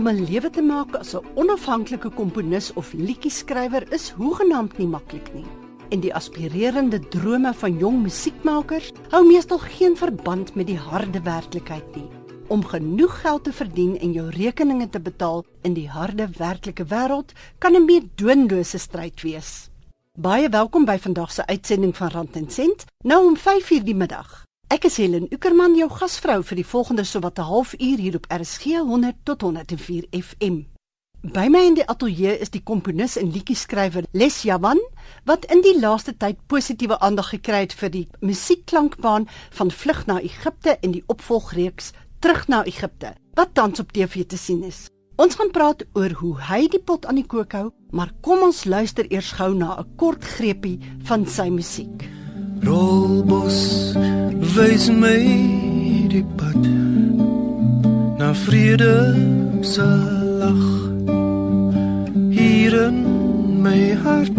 Om 'n lewe te maak as 'n onafhanklike komponis of liedjie-skrywer is hoegenaamd nie maklik nie. En die aspirerende drome van jong musiekmakers hou meestal geen verband met die harde werklikheid nie. Om genoeg geld te verdien en jou rekeninge te betaal in die harde werklike wêreld kan 'n meedoenlose stryd wees. Baie welkom by vandag se uitsending van Rand en Sent, nou om 5:00 die middag. Ek is Helen Ukerman, jou gasvrou vir die volgende sowat 'n halfuur hier op RSG 100 tot 104 FM. By my in die ateljee is die komponis en liedjie-skrywer Les Javan, wat in die laaste tyd positiewe aandag gekry het vir die musiekklankbaan van Vlug na Egipte en die opvolgreeks Terug na Egipte, wat tans op TV te sien is. Ons gaan praat oor hoe hy die pot aan die kook hou, maar kom ons luister eers gou na 'n kort greepie van sy musiek. Rolbos wys my die pad. Na vrede se lag hier in my hart.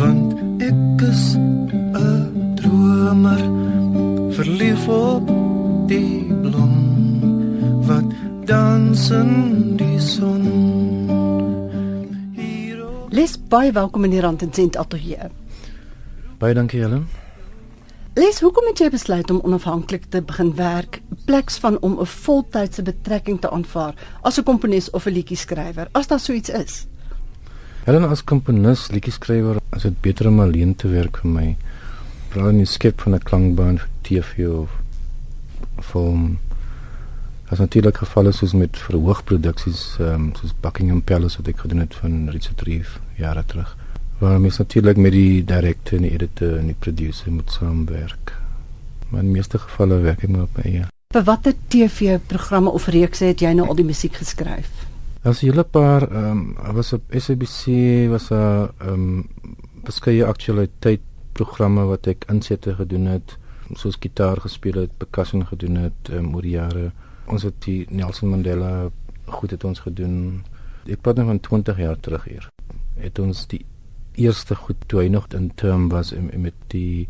Want ek is 'n dromer verlief op die blom wat dans in die son. Les baie welkom in die Rand en Sent ateljee. Baie dankie Helen. Les, hoekom het jy besluit om onafhanklik te begin werk, pleks van om 'n voltydse betrekking te aanvaar as 'n komponis of 'n liedjie-skrywer, as daar so iets is? Helen as komponis, liedjie-skrywer, is dit beter om alleen te werk vir my. Veral in die skep van 'n klankbaan vir TV of film. As natuurlik gevalle soos met verhoogproduksies, ehm um, soos Buckingham Palace wat ek gedoen het van Richard Reeve jare terug waar mens natuurlik met die direkteur en die editor en die producer moet saamwerk. Maar in meeste gevalle werk ek maar op my eie. Vir watter TV-programme of reekse het jy nou al die musiek geskryf? As 'n hele paar ehm um, was op SABC was 'n ehm um, beskeie aktualiteit programme wat ek insette gedoen het, soos gitaar gespeel het, percussion gedoen het um, oor jare. Ons het die Nelson Mandela goed het ons gedoen. Ek praat nou van 20 jaar terug hier. Het ons die eerste goed toe hy nog in term was en, en met die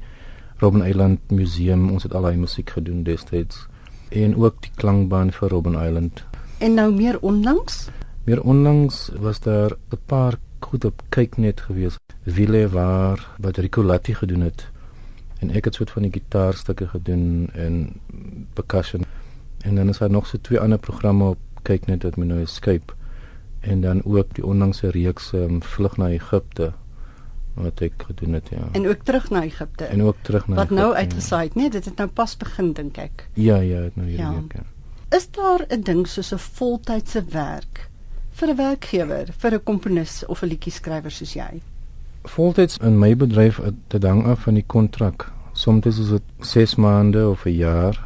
Robben Island Museum ons het al hy musiek gedoen destyds en ook die klankbaan vir Robben Island. En nou meer onlangs? Meer onlangs was daar 'n paar goed op kyk net gewees. Wille waar wat Rico Latti gedoen het. En ek het soort van die gitaarstukke gedoen en percussion. En dan is daar nog so twee ander programme op kyk net wat my nou escape en dan ook die onlangse reeks um, vlug na Egipte wat ek gedoen het ja. En ook terug na Egipte. En ook terug na Wat nou uitgesaai het, nee, dit het nou pas begin dink ek. Ja, ja, het nou hierdie ja. week. Ja. Is daar 'n ding soos 'n voltydse werk vir 'n werkgewer, vir 'n komponis of 'n liedjie-skrywer soos jy? Voltyds in my bedryf te dank af van die kontrak. Soms is dit 6 maande of 'n jaar.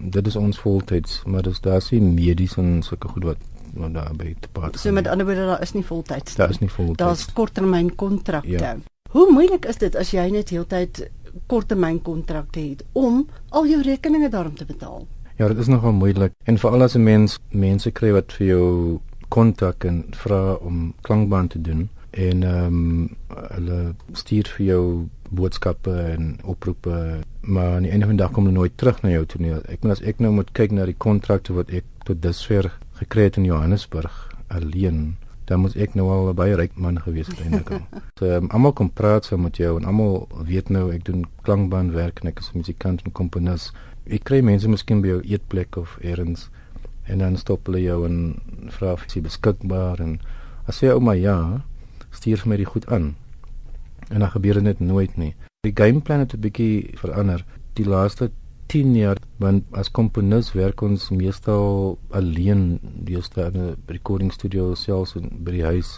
Dit is ons voltyds, maar dis daar se medies en sulke goed wat wat daar by te praat. So met ander woorde daar is nie voltyds nie. Daar is nie voltyds. Daar's korttermyn kontrakte. Ja. Hoe moeilik is dit as jy net heeltyd korttermyn kontrakte het om al jou rekeninge daarom te betaal? Ja, dit is nogal moeilik. En veral as 'n mens mense kry wat vir jou kontak en vra om klankbaan te doen en ehm um, hulle stuur vir jou boodskappe en oproepe maar aan die einde van die dag kom hulle nooit terug na jou toe nie. Ek moet as ek nou moet kyk na die kontrakte wat ek tot dusver gekry het in Johannesburg alleen dan moet ek nou al baie ryk man gewees het eintlik al. So um, almal kom praat so met jou en almal weet nou ek doen klankbaan werk en ek is 'n musikant en komponis. Ek kry mense miskien by jou eetplek of elders en dan stop hulle jou en vra of jy beskikbaar en as jy ouma ja, stuur vir my die goed aan. En dan gebeur dit nooit nie. Die gameplan het 'n bietjie verander. Die laaste 10 jaar want as komponis werk ons meestal alleen deesdae in 'n recording studio selfs in by die huis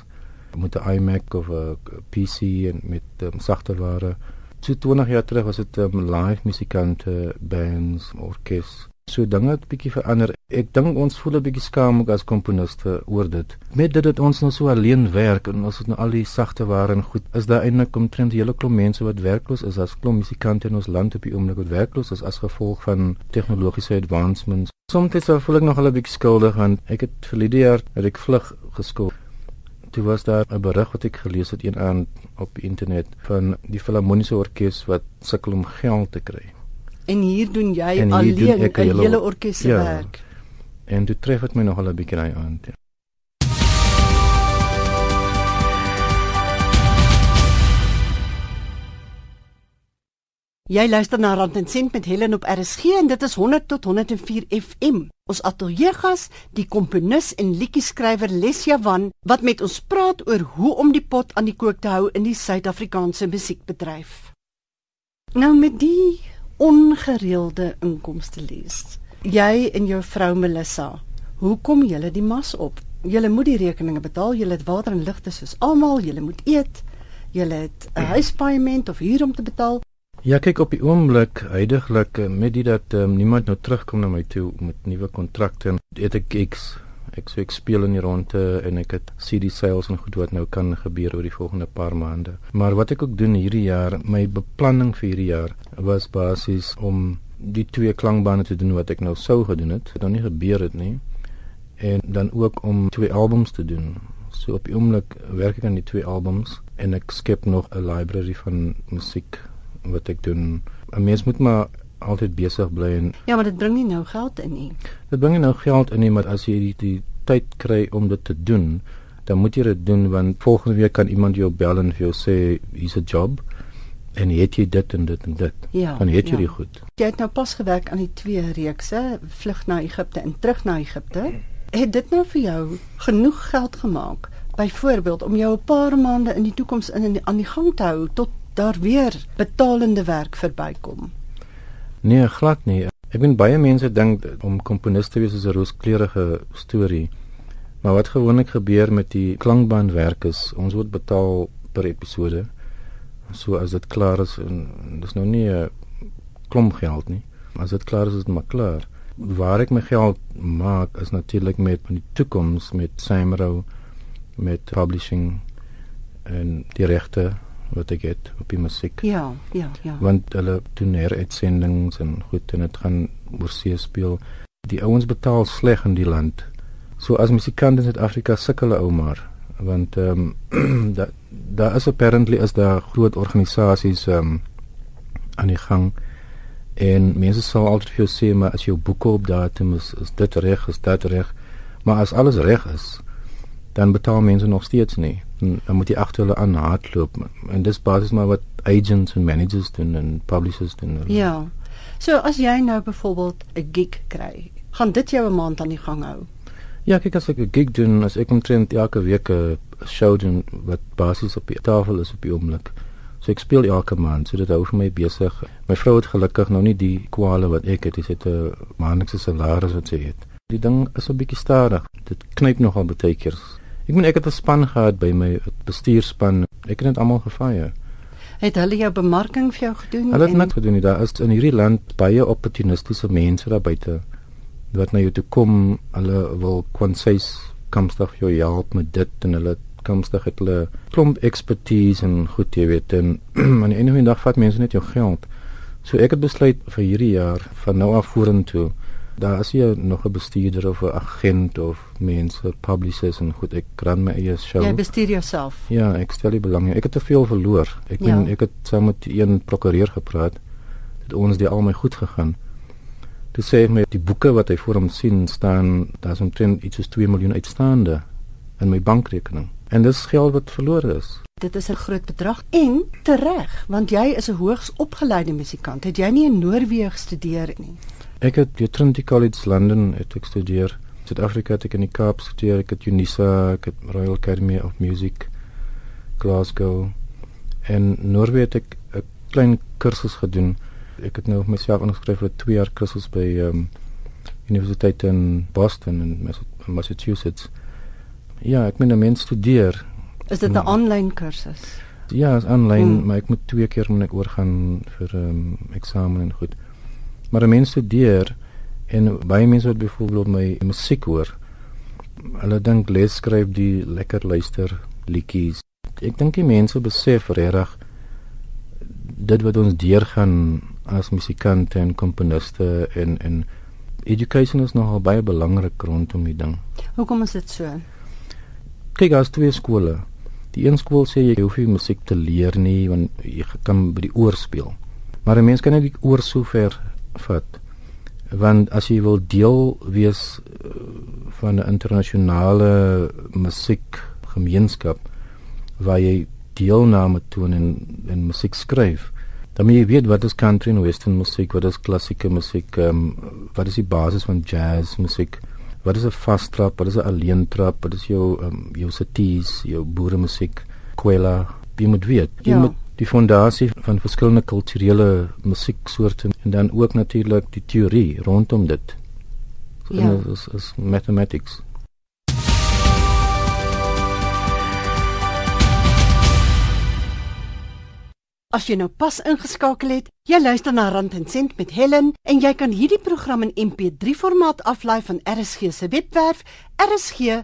met 'n iMac of 'n PC en met um, sagte ware. So 20 jaar terug was dit um, live musikante, bands, orkes So dinge het bietjie verander. Ek dink ons voel 'n bietjie skaam ook as komponiste oor dit. Met dit dat ons nou so alleen werk en ons het nou al die sagte ware en goed, is daar eintlik omtrent 'n hele klomp mense wat werkloos is as klomp musikante in ons land op die oomblik wat werkloos is as gevolg van tegnologiese advancements. Soms voel ek nog 'n bietjie skuldig want ek het verlede jaar het ek vlug geskuld. Toe was daar 'n berig wat ek gelees het een aand op internet van die Filharmoniese Orkees wat sukkel om geld te kry. En hier doen jy en hier alleen 'n hele orkes se ja, werk. En dit tref dit my nogal 'n bietjie daai aand. Ja. Jy luister na Rand en Sent met Helen op RSG en dit is 100 tot 104 FM. Ons ateljeegas, die komponis en liedjie-skrywer Lesia Van, wat met ons praat oor hoe om die pot aan die kook te hou in die Suid-Afrikaanse musiekbedryf. Nou met die ongereelde inkomste lees. Jy en jou vrou Melissa, hoe kom julle die mas op? Julle moet die rekeninge betaal, julle het water en ligte soos almal, julle moet eet. Julle het 'n huispaaiement of huur om te betaal. Ja, kyk op die oomblik, heidaglik met dit dat um, niemand nou terugkom na my toe met nuwe kontrakte en het ek gigs. Ek sê ek speel in die ronde en ek het CD sales en goed wat nou kan gebeur oor die volgende paar maande. Maar wat ek ook doen hierdie jaar, my beplanning vir hierdie jaar was basies om die twee klankbane te doen wat ek nou sou gedoen het. Dit nog nie gebeur het nie. En dan ook om twee albums te doen. So op die oomblik werk ek aan die twee albums en ek skep nog 'n library van musiek wat ek doen. 'n Mens moet maar altyd besig bly en Ja, maar dit bring nie nou geld in nie. Dit bring nie nou geld in nie, maar as jy die, die tyd kry om dit te doen, dan moet jy dit doen want volgende week kan iemand jou bel en vir jou sê hier's 'n job en het jy dit en dit en dit. Ja, dan het jy ja. dit goed. Jy het nou pas gewerk aan die twee reekse, Vlug na Egipte en Terug na Egipte. Het dit nou vir jou genoeg geld gemaak? Byvoorbeeld om jou 'n paar maande in die toekoms in, in aan die gang te hou tot daar weer betalende werk verbykom. Nee, glad nie. Ek weet baie mense dink om komponis te wees is 'n rooskleurige storie. Maar wat gewoonlik gebeur met die klankbandwerk is, ons word betaal per episode. So as dit klaar is en dis nou nie 'n klomp geld nie. As dit klaar is, is dit maar klaar. Waar ek my geld maak is natuurlik met die toekoms met Samro met publishing en die regte wat ek het op die musiek Ja, ja, ja. want hulle doen heruitsendings en goed en dit gaan oor see speel. Die ouens betaal sleg in die land. So as musikant in Suid-Afrika sukkel hulle ou maar want ehm um, daar daar is apparently is daar groot organisasies ehm um, aan die gang en mense sal altyd vir jou sê maar as jou boeke op datum is is dit reg is dit reg maar as alles reg is dan betaal mense nog steeds nie en dan moet jy agter hulle aan hardloop en dis basies maar wat agents en managers doen en publishers doen Ja. So as jy nou byvoorbeeld 'n gig kry, gaan dit jou 'n maand aan die gang hou. Ja, kyk as ek 'n gig doen, as ek omtrent elke week 'n show doen wat basies op die tafel is op die oomblik. So ek speel elke maand, so dit hou vir my besig. My vrou het gelukkig nou nie die kwale wat ek het. Sy het 'n maandelikse salaris wat sy het. Die ding is 'n bietjie stadig. Dit knyp nogal baie keer. Ek moet ek het 'n span gehad by my bestuurspan. Ek het dit almal gefire. Het hulle jou bemarking vir jou gedoen? Hulle het en- niks gedoen nie. Daar is in hierdie land baie opportunistiese mense daar buite wat na jou toe kom. Hulle wil kwansies kamstig vir jou help met dit en hulle kamstig het hulle klomp expertise en goed jy weet en aan die einde van die dag vat mense net jou geld. So ek het besluit vir hierdie jaar van nou af vorentoe daar is jy nog 'n bestuurder of 'n agent of mense publishers en goed ek ran my eie show. Jy bestuur jouself. Ja, ek stel nie belang nie. Ek het te veel verloor. Ek Ja. meen ek het saam met een prokureur gepraat. Dit ons die al my goed gegaan. Toe sê hy my die boeke wat hy voor hom sien staan, daar's omtrent iets soos 2 miljoen uitstaande in my bankrekening. En dis geld wat verlore is. Dit is 'n groot bedrag en tereg, want jy is 'n hoogs opgeleide musikant. Het jy nie in Noorwe gestudeer nie? Ek het by Trinity College London het ek studeer. Suid-Afrika het ek in die Kaap gestudeer. Ek het Unisa, ek het Royal Academy of Music Glasgow. En Noorwe het ek 'n klein kursus gedoen. Ek het nou myself ingeskryf vir 'n 2 jaar kursus by ehm um, Universiteit in Boston in Massa- Massachusetts. Ja, ek moet 'n mens studeer. Is dit 'n Hmm. aanlyn kursus? Ja, is aanlyn, Hmm. hmm. maar ek moet twee keer moet ek oorgaan vir ehm um, eksamen en goed. Maar 'n mens studeer en baie mense wat byvoorbeeld my musiek hoor, hulle dink les skryf die lekker luister liedjies. Ek dink die mense besef regtig dit wat ons deurgaan as musikante en komponiste en en education is nogal baie belangrik rondom die ding. Hoekom is dit so? Kyk, daar's twee skole. Die een skool sê jy hoef nie musiek te leer nie want jy kan by die oor speel. Maar 'n mens kan net die oor so ver vat. want as jy wil deel wees uh, van 'n internasionale musiekgemeenskap waar jy deelname toon en en musiek skryf dan moet jy weet wat is country en western musiek wat is klassieke musiek um, wat is die basis van jazz musiek wat is 'n fast trap wat is 'n alleen trap wat is jou um, jou saties jou boere musiek kwela jy moet weet jy ja. moet die fondasie van verskillende kulturele musieksoorte en dan ook natuurlik die teorie rondom dit. So ja. is, is mathematics. As jy nou pas ingeskakel het, jy luister na Rand en Sent met Helen en jy kan hierdie program in MP3 formaat aflaai van RSG se webwerf rsg.co.za.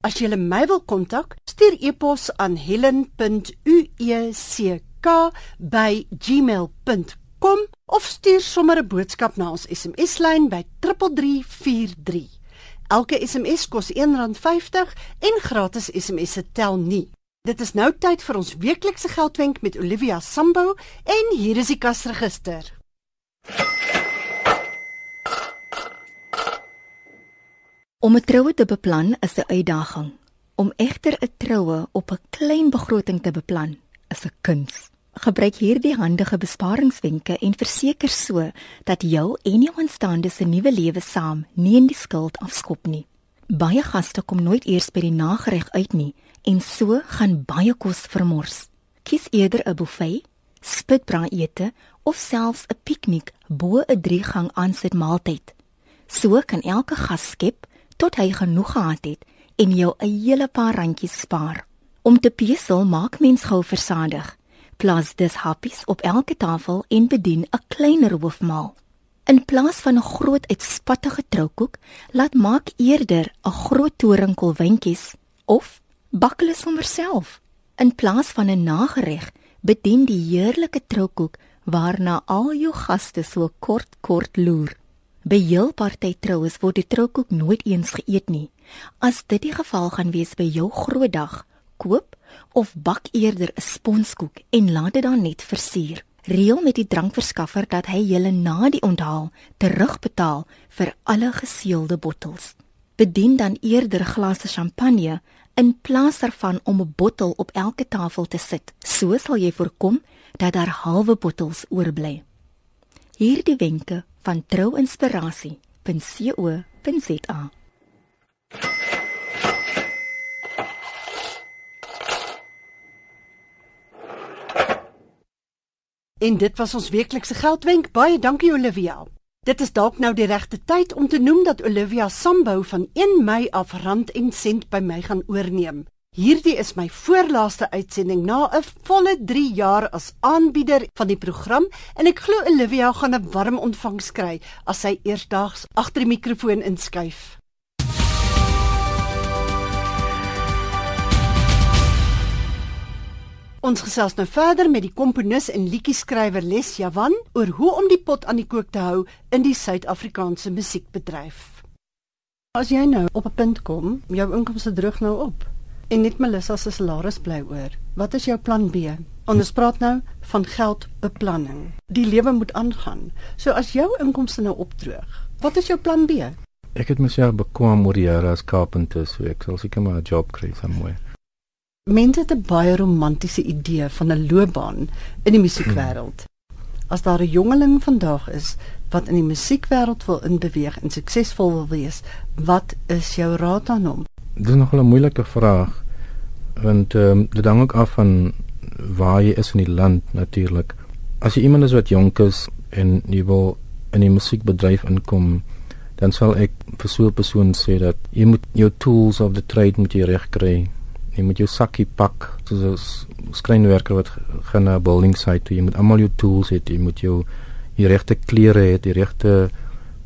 As jy my wil kontak, stuur e-pos aan helen.uecka@gmail.com of stuur sommer 'n boodskap na ons SMS-lyn by 3343. Elke SMS kos R1.50 en gratis SMS se tel nie. Dit is nou tyd vir ons weeklikse geldwenk met Olivia Sambo en hier is die kasregister. Om 'n troue te beplan is 'n uitdaging. Om egter 'n troue op 'n klein begroting te beplan is 'n kuns. Gebruik hierdie handige besparingswenke en verseker so dat jou en jou aanstaande se nuwe lewe saam nie in die skuld afskop nie. Baie gaste kom nooit eers by die nagereg uit nie en so gaan baie kos vermors. Kies eerder 'n buffet, spitbraaiete of selfs 'n piknik bo 'n drie-gang aansit maaltyd. So kan elke gas skep tot hy genoeg gehad het en jou 'n hele paar randjies spaar. Om te pesel maak mens gou versadig. Plaas dis happies op elke tafel en bedien 'n kleiner hoofmaal. In plaas van 'n groot uitspattige troukoek, laat maak eerder 'n groot toringkol wyntjies of bak hulle sommer self. In plaas van 'n nagereg, bedien die heerlike troukoek waarna al jou gaste so kort kort loer. By heel party troues word die troukoek nooit eens geëet nie. As dit die geval gaan wees by jou groot dag, koop of bak eerder 'n sponskoek en laat dit dan net versier. Reël met die drankverskaffer dat hy julle na die onthaal terugbetaal vir alle geseelde bottels. Bedien dan eerder glase champagne in plaas daarvan om 'n bottel op elke tafel te sit. So sal jy voorkom dat daar halwe bottels oorbly. Hierdie wenke van trouinspirasie.co.za. En dit was ons weeklikse geldwenk. Baie dankie Olivia. Dit is dalk nou die regte tyd om te noem dat Olivia Sambo van 1 Mei af rand en sent by my gaan oorneem. Hierdie is my voorlaaste uitsending na 'n volle 3 jaar as aanbieder van die program en ek glo Olivia gaan 'n warm ontvangs kry as sy eersdaags agter die mikrofoon inskuif. Ons gesels nou verder met die komponis en liedjie-skrywer Les Javan oor hoe om die pot aan die kook te hou in die Suid-Afrikaanse musiekbedryf. As jy nou op 'n punt kom, jou inkomste droog nou op en net Melissa se salaris bly oor. Wat is jou plan B? Ons praat nou van geldbeplanning. Die lewe moet aangaan. So as jou inkomste nou opdroog, wat is jou plan B? Ek het myself bekwam oor die jare as carpenter, so ek sal seker maar 'n job kry somewhere. Mense het 'n baie romantiese idee van 'n loopbaan in die musiekwêreld. As daar 'n jongeling vandag is wat in die musiekwêreld wil inbeweeg en suksesvol wil wees, wat is jou raad aan hom? Dit is nog 'n moeilike vraag want ehm um, dit hang ook af van waar jy is in die land natuurlik. As jy iemand is wat jonk is en jy wil in die musiekbedryf inkom, dan sal ek vir so 'n persoon sê dat jy moet jou tools of the trade moet jy reg kry. Jy moet jou sakkie pak soos 'n skrynwerker wat gaan na 'n building site toe. Jy moet almal jou tools hê, jy moet jou die regte klere hê, die regte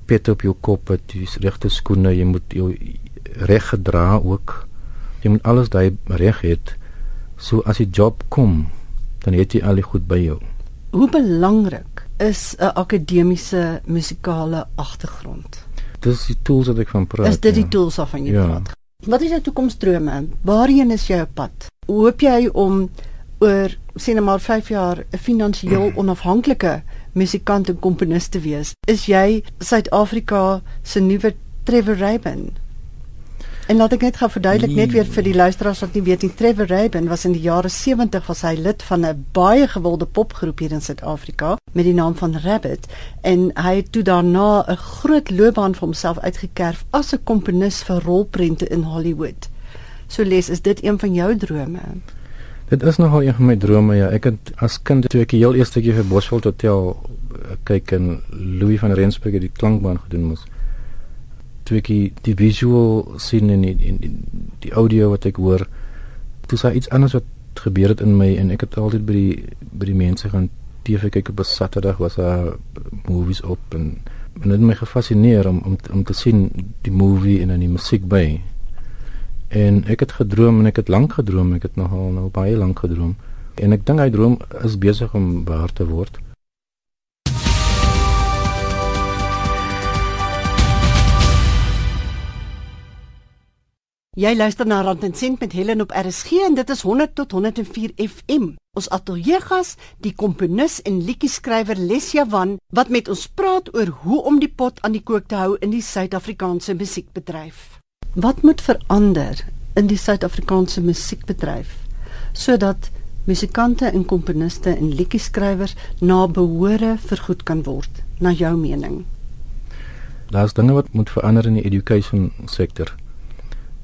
pet op jou kop, die regte skoene, jy moet jou reg gedra ook. Jy moet alles daai reg hê. So as die job kom, dan het jy al die goed by jou. Hoe belangrik is 'n akademiese musikale agtergrond? Dis die tools wat ek van praat. Is dit die ja. tools waarvan jy ja. praat? Wat is jou toekomsdrome? Waarheen is jy op pad? Hoop jy om oor sien nou maar 5 jaar 'n finansiëel onafhanklike musikant en komponis te wees. Is jy Suid-Afrika se nuwe Trevor Rabin? En laat ek net gou verduidelik net weer vir die luisteraars wat nie weet nie, Trevor Rabin was in die jare 70 was hy lid van 'n baie gewilde popgroep hier in Suid-Afrika met die naam van Rabbit en hy het toe daarna 'n groot loopbaan vir homself uitgekerf as 'n komponis vir rolprente in Hollywood. So les, is dit een van jou drome? Dit is nogal een van my drome ja. Ek het as kind toe ek die heel eerste keer vir Bosveld Hotel eh, kyk en Louis van Rensburg die klankbaan gedoen moes toe ek die, die visual sien en die, en die, die audio wat ek hoor toe sa iets anders wat gebeur het in my en ek het altyd by die by die mense gaan TV kyk op 'n Saterdag was daar movies op en en dit het my gefassineer om om om te sien die movie en dan die musiek by. En ek het gedroom en ek het lank gedroom ek het nogal nou baie lank gedroom. En ek dink hy droom is besig om waar te word Jy luister na Rand en Sent met Helen op RSG en dit is 100 tot 104 FM. Ons ateljeegas, die komponis en liedjie-skrywer Lesia Van wat met ons praat oor hoe om die pot aan die kook te hou in die Suid-Afrikaanse musiekbedryf. Wat moet verander in die Suid-Afrikaanse musiekbedryf sodat musikante en komponiste en liedjie-skrywers na behore vergoed kan word, na jou mening? Daar's dinge wat moet verander in die education sektor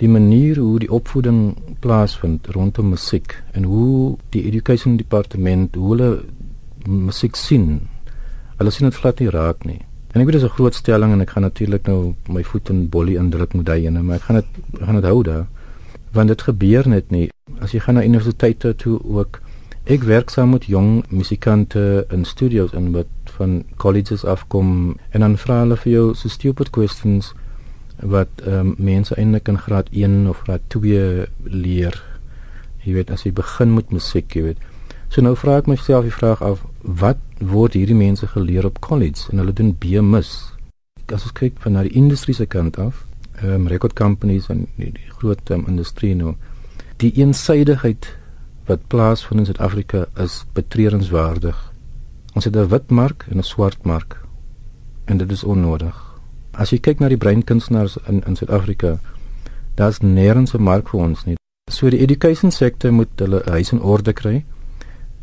die manier hoe die opvoeding plaasvind rondom musiek en hoe die education departement hoe hulle musiek sien. Hulle sien dit glad nie raak nie. En ek weet dit is 'n groot stelling en ek gaan natuurlik nou my voet in bollie indruk met daai ene, maar ek gaan dit gaan dit hou daar. Want dit gebeur net nie. As jy gaan na universiteite toe ook ek werk saam met jong musikante in studios en wat van colleges afkom en dan vra hulle vir jou so stupid questions wat ehm um, mense eintlik in graad 1 of graad 2 leer. Jy weet as jy begin met musiek, jy weet. So nou vra ek myself die vraag af wat word hierdie mense geleer op college en hulle doen BMus. As ons kyk van na die industrie se kant af, ehm um, record companies en die, die groot um, industrie nou, die eensideheid wat plaasvind in Suid-Afrika is betreurenswaardig. Ons het 'n wit mark en 'n swart mark en dit is onnodig as jy kyk na die breinkunstenaars in in Suid-Afrika, daar's nêrens 'n mark vir ons nie. So die education sektor moet hulle huis in orde kry.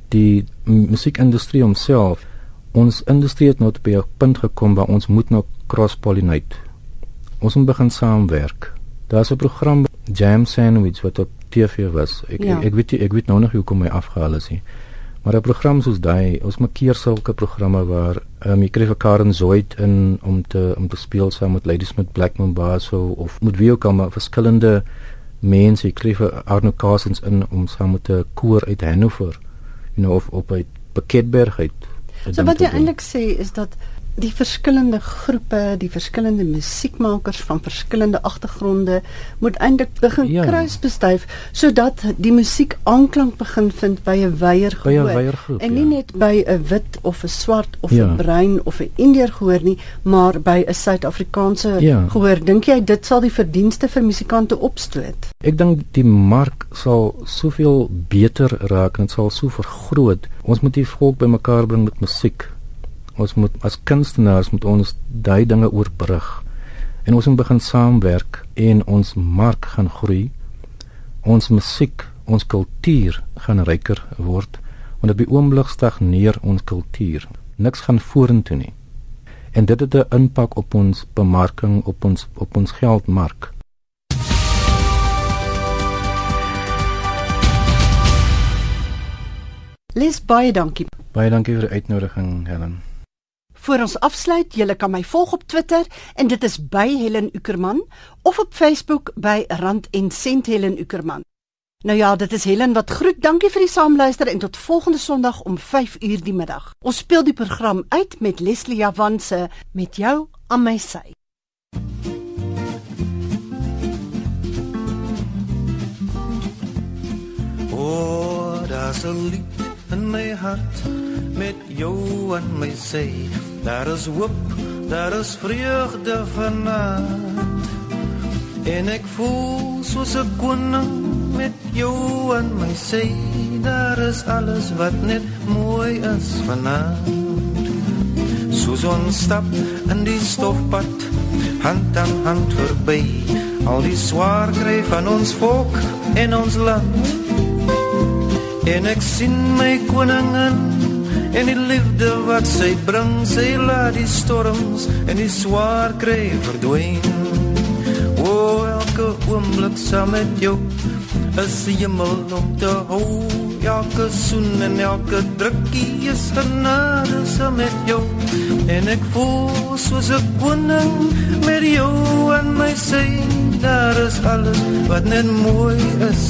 Die musiekindustrie homself, ons industrie het nou op 'n punt gekom waar ons moet nou cross-pollinate. Ons moet begin saamwerk. Daar's 'n program Jam Sandwich wat op TV was. Ek ja. ek, ek weet ek weet nou nog hoe kom hy afgehaal is nie. Maar 'n program soos daai, ons maak keer sulke programme waar um, jy kry vir Karen Zoid in om te om te speel saam met Ladies met Black Mambazo of met wie ook al maar verskillende mense. Jy kry vir Arno Carsons in om saam met 'n koor uit Hannover, you know, of op uit Pakketberg uit. So wat jy eintlik sê is dat die verskillende groepe, die verskillende musiekmakers van verskillende agtergronde moet eintlik begin ja. kruisbestuif sodat die musiek aanklank begin vind by 'n wyeer gehoor. En nie ja. net by 'n wit of 'n swart of 'n ja. bruin of 'n indier gehoor nie, maar by 'n Suid-Afrikaanse ja. gehoor. Dink jy dit sal die verdienste vir musikante opstoot? Ek dink die mark sal soveel beter raak en dit sal so vergroot. Ons moet die volk bymekaar bring met musiek ons moet as kunstenaars moet ons daai dinge oorbrug en ons moet begin saamwerk en ons mark gaan groei ons musiek ons kultuur gaan ryker word want op die oomblik stagneer ons kultuur niks gaan vorentoe nie en dit het 'n impak op ons bemarking op ons op ons geldmark Les baie dankie. Baie dankie vir die uitnodiging, Helen. Voor ons afsluit, julle kan my volg op Twitter en dit is by Helen Ukerman of op Facebook by Rand en Sent Helen Ukerman. Nou ja, dit is Helen wat groet. Dankie vir die saamluister en tot volgende Sondag om 5 uur die middag. Ons speel die program uit met Leslie Javanse met jou aan my sy. O, oh, daar's 'n lied in my hart met jou aan my sy. Daar is hoop, daar is vreugde vanaand. En ek voel soos 'n koning met jou aan my sy. Daar is alles wat net mooi is vanaand. soos ons stap in die stofpad hand aan hand verby al die swaar kry van ons volk en ons land en ek sien my koningin en die liefde wat sy bring sy laat die storms en die swaar kry verdwyn. O elke oomblik saam met jou is die hemel om te hou. Elke soen en elke drukkie is genade saam met jou. En ek voel soos 'n koning met jou aan my sy. Daar is alles wat net mooi is